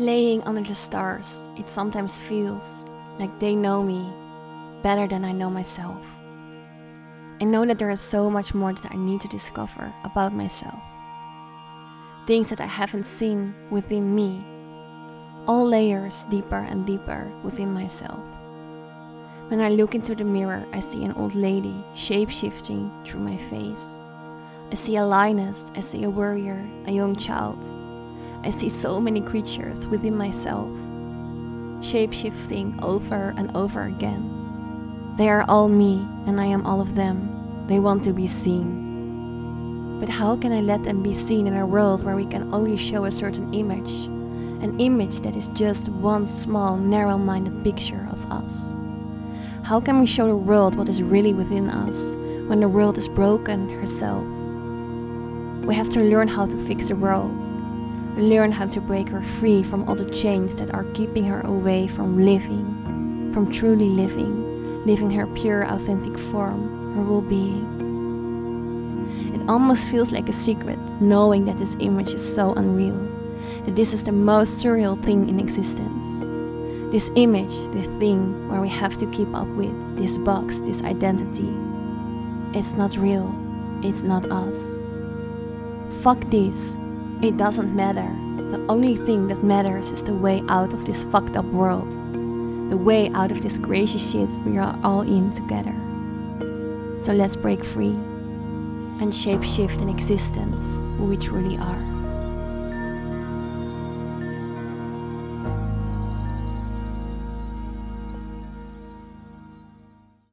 Laying under the stars, it sometimes feels like they know me better than I know myself. I know that there is so much more that I need to discover about myself. Things that I haven't seen within me, all layers deeper and deeper within myself. When I look into the mirror, I see an old lady shape shifting through my face. I see a lioness, I see a warrior, a young child, I see so many creatures within myself, shape shifting over and over again. They are all me, and I am all of them. They want to be seen. But how can I let them be seen in a world where we can only show a certain image? An image that is just one small, narrow minded picture of us. How can we show the world what is really within us when the world is broken herself? We have to learn how to fix the world learn how to break her free from all the chains that are keeping her away from living, from truly living, living her pure, authentic form, her well being. It almost feels like a secret, knowing that this image is so unreal, that this is the most surreal thing in existence. This image, the thing where we have to keep up with, this box, this identity, it's not real, it's not us. Fuck this, it doesn't matter. The only thing that matters is the way out of this fucked up world. The way out of this crazy shit we are all in together. So let's break free and shape shift in existence who we truly are.